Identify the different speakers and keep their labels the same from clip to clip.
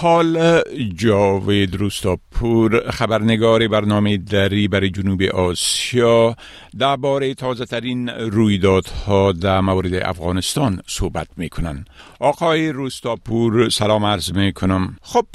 Speaker 1: حال جاوید روستاپور خبرنگار برنامه دری برای جنوب آسیا درباره تازه ترین رویدادها در مورد افغانستان صحبت می کنن. آقای روستاپور سلام عرض می کنم خب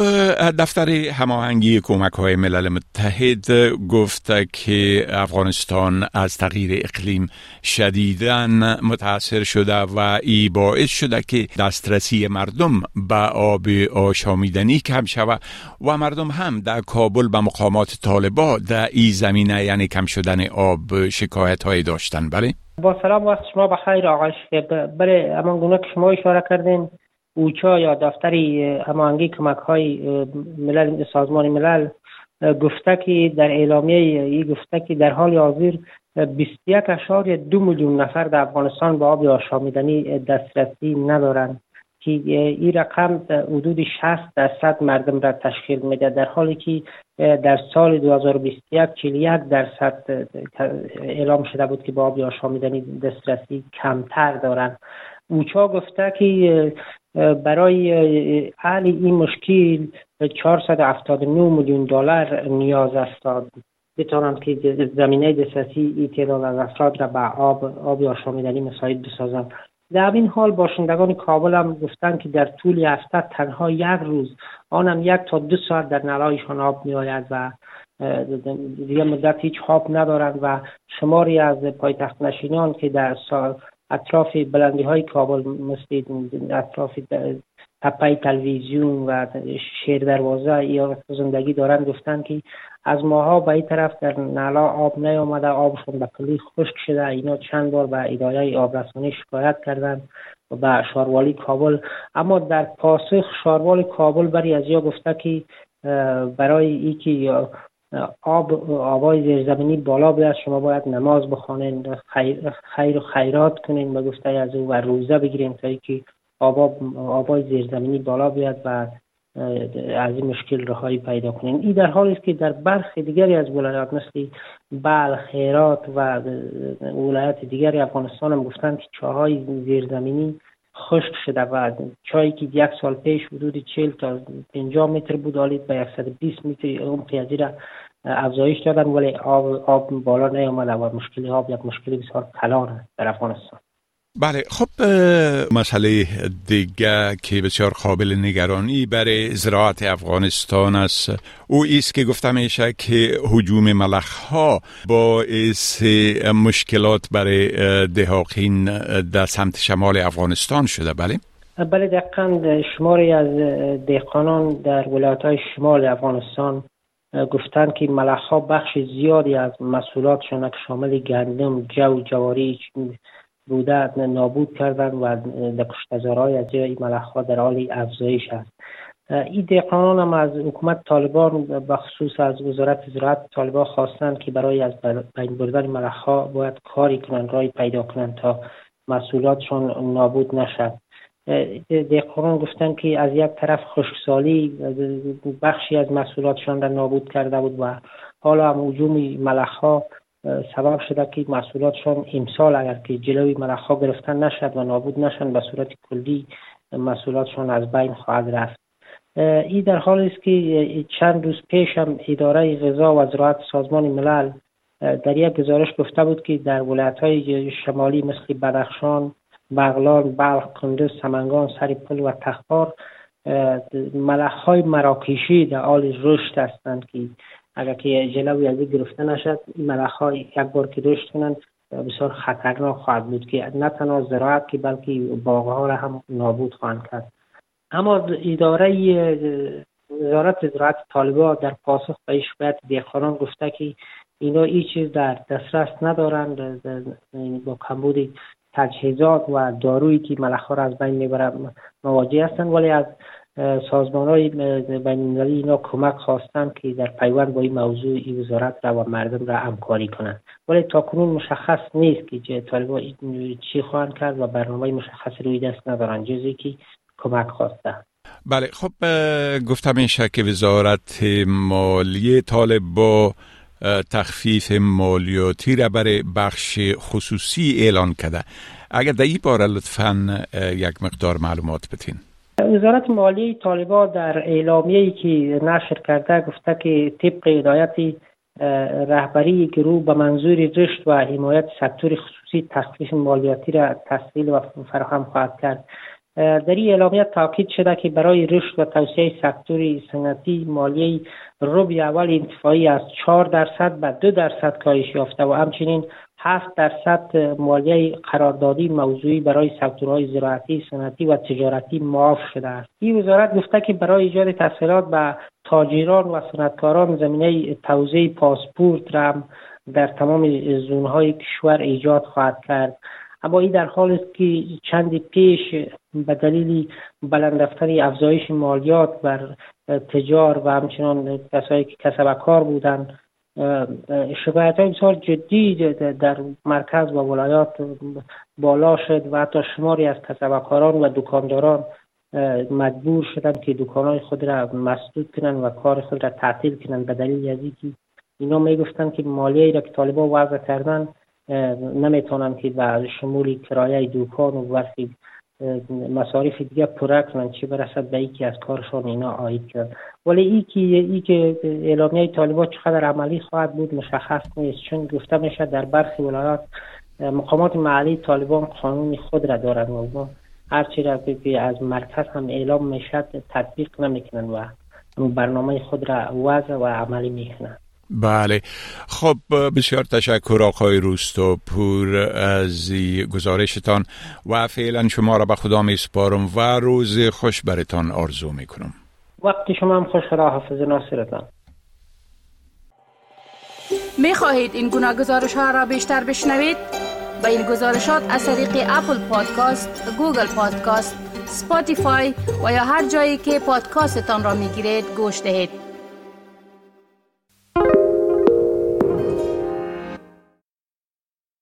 Speaker 1: دفتر هماهنگی کمک های ملل متحد گفته که افغانستان از تغییر اقلیم شدیدن متاثر شده و ای باعث شده که دسترسی مردم به آب آشامی دیدنی کم شود و مردم هم در کابل به مقامات طالبا در ای زمینه یعنی کم شدن آب شکایت های داشتن. بله؟
Speaker 2: با سلام وقت شما بخیر آقای بله اما گونه که شما اشاره کردین اوچا یا دفتری هماهنگی کمک های ملل سازمان ملل گفته که در اعلامیه ای گفته که در حال حاضر 21 اشار دو میلیون نفر در افغانستان به آب آشامیدنی دسترسی ندارند. که این رقم حدود 60 درصد مردم را تشکیل میده. در حالی که در سال 2021 41 درصد اعلام شده بود که با آب آشامیدنی دسترسی کمتر دارند. اوچا گفته که برای حل این مشکل 479 میلیون دلار نیاز است. بتوانند که زمینه دسترسی این تعداد از افراد را به آب آب آشامیدنی مساعد بسازند. در این حال باشندگان کابل هم گفتند که در طول هفته تنها یک روز آنم یک تا دو ساعت در نلایشان آب می آید و دیگه مدت هیچ آب ندارند و شماری از پایتخت نشینان که در سال اطراف بلندی های کابل مثل اطراف تپه تلویزیون و شیر دروازه یا زندگی دارند گفتند که از ماها به این طرف در نلا آب نیامده آبشون به کلی خشک شده. اینا چند بار به اداره آبرسانی شکایت کردند به شاروالی کابل. اما در پاسخ شاروالی کابل بری از یا گفته که برای ای که آب آبای زیرزمینی بالا بیاد شما باید نماز بخوانید خیر, خیر و خیرات کنین. و گفته از او و روزه بگیرین تا که آب آبای زیرزمینی بالا بیاد و از این مشکل رهایی پیدا کنیم. این در حالی است که در برخی دیگری از ولایات مثل بلخ هرات و ولایات دیگری افغانستان هم گفتند که چاهای زیرزمینی خشک شده و چایی که یک سال پیش حدود 40 تا 50 متر بود حالی به 120 متر اون را افزایش دادن ولی آب, آب بالا نیامده و مشکل آب یک مشکل بسیار کلان در افغانستان.
Speaker 1: بله خب مسئله دیگه که بسیار قابل نگرانی برای زراعت افغانستان است او ایست که گفته میشه که حجوم ملخ ها باعث مشکلات برای دهاقین در سمت شمال افغانستان شده بله؟
Speaker 2: بله دقیقا شماری از دهقانان در ولایت های شمال افغانستان گفتند که ملخ ها بخش زیادی از مسئولاتشان که شامل گندم، جو، جواری بوده نابود کردن و کشتزارهای از جای ها در حال افزایش است. این دهقانان هم از حکومت طالبان به خصوص از وزارت زراعت طالبان خواستند که برای از بین بردن ها باید کاری کنند رای پیدا کنند تا مسئولاتشان نابود نشد دهقانان گفتند که از یک طرف خشکسالی بخشی از مسئولاتشان را نابود کرده بود و حالا هم حجوم ها سبب شده که مسئولاتشان امسال اگر که جلوی ملخها گرفتن نشد و نابود نشن به صورت کلی مسئولاتشان از بین خواهد رفت. این در حال است که چند روز پیش هم اداره غذا و زراعت سازمان ملل در یک گزارش گفته بود که در ولایت های شمالی مثل بدخشان، بغلان، بلخ، کندز، سمنگان، سریپل و تخار ملخ های مراکشی در حال رشد هستند که اگر که جلوی از گرفته نشد این ها یک بار که رشد کنند بسیار خطرناک خواهد بود که نه تنها زراعت که بلکه باغ را هم نابود خواهند کرد. اما اداره وزارت زراعت طالبا در پاسخ به شکایت دهقانان گفته که اینا این چیز در دسترس ندارند با کمبود تجهیزات و دارویی که ملخ را از بین می‌بره مواجه هستند ولی از سازمان های بین اینا کمک خواستند که در پیوند با این موضوع این وزارت را و مردم را همکاری کنند. ولی تا کنون مشخص نیست که طالبان چی خواهند کرد و برنامه مشخص روی دست ندارند جزی که کمک خواسته
Speaker 1: بله خب گفتم میشه که وزارت مالیه طالب با تخفیف مالیاتی را برای بخش خصوصی اعلان کرده. اگر در این باره لطفا یک مقدار معلومات بتین
Speaker 2: وزارت مالیه طالبا در اعلامیه‌ای که نشر کرده گفته که طبق هدایت رهبری گروه به منظور رشد و حمایت سکتور خصوصی تخفیف مالیاتی را تسهیل و فراهم خواهد کرد. در این اعلامیه تاکید شده که برای رشد و توسعه سکتور صنعتی مالیه ربع اول انتفاعی از 4 درصد به 2 درصد کاهش یافته و همچنین 7 درصد مالیه قراردادی موضوعی برای سکتورهای زراعتی، صنعتی و تجارتی معاف شده است. این وزارت گفته که برای ایجاد تسهیلات به تاجران و صنعتکاران زمینه توزیع پاسپورت را در تمام زونهای کشور ایجاد خواهد کرد. اما این در حال است که چند پیش به دلیل بلند رفتن افزایش مالیات بر تجار و همچنان کسایی که کسب کار بودند شکایت های بسیار جدی در مرکز و ولایات بالا شد و حتی شماری از کسبکاران و دکانداران مجبور شدند که دکانهای خود را مسدود کنند و کار خود را تعطیل کنند. به دلیل از اینکه اینا می‌گفتند که مالیه را که طالبا وضع کردن نمی‌تونن که به شمول کرایه دکان و برخی مصارف دیگه پره کنن چی برسد به که از کارشان اینا آید کرد. ولی ای که ای که اعلامیه طالبان چقدر عملی خواهد بود مشخص نیست. چون گفته میشه در برخی ولایات مقامات محلی طالبان قانون خود را دارند و هرچی را که از مرکز هم اعلام می‌شد تطبیق نمی‌کنن و برنامه خود را وضع و عملی می‌کنن
Speaker 1: بله خب بسیار تشکر آقای پور از گزارشتان و فعلا شما را به خدا می سپارم و روز خوش برتان آرزو می کنم
Speaker 2: وقتی شما هم خوش را حافظ ناصرتان
Speaker 3: می خواهید این گناه گزارش ها را بیشتر بشنوید؟ با این گزارشات از طریق اپل پادکاست، گوگل پادکاست، سپاتیفای و یا هر جایی که پادکاستتان را می گیرید گوش دهید.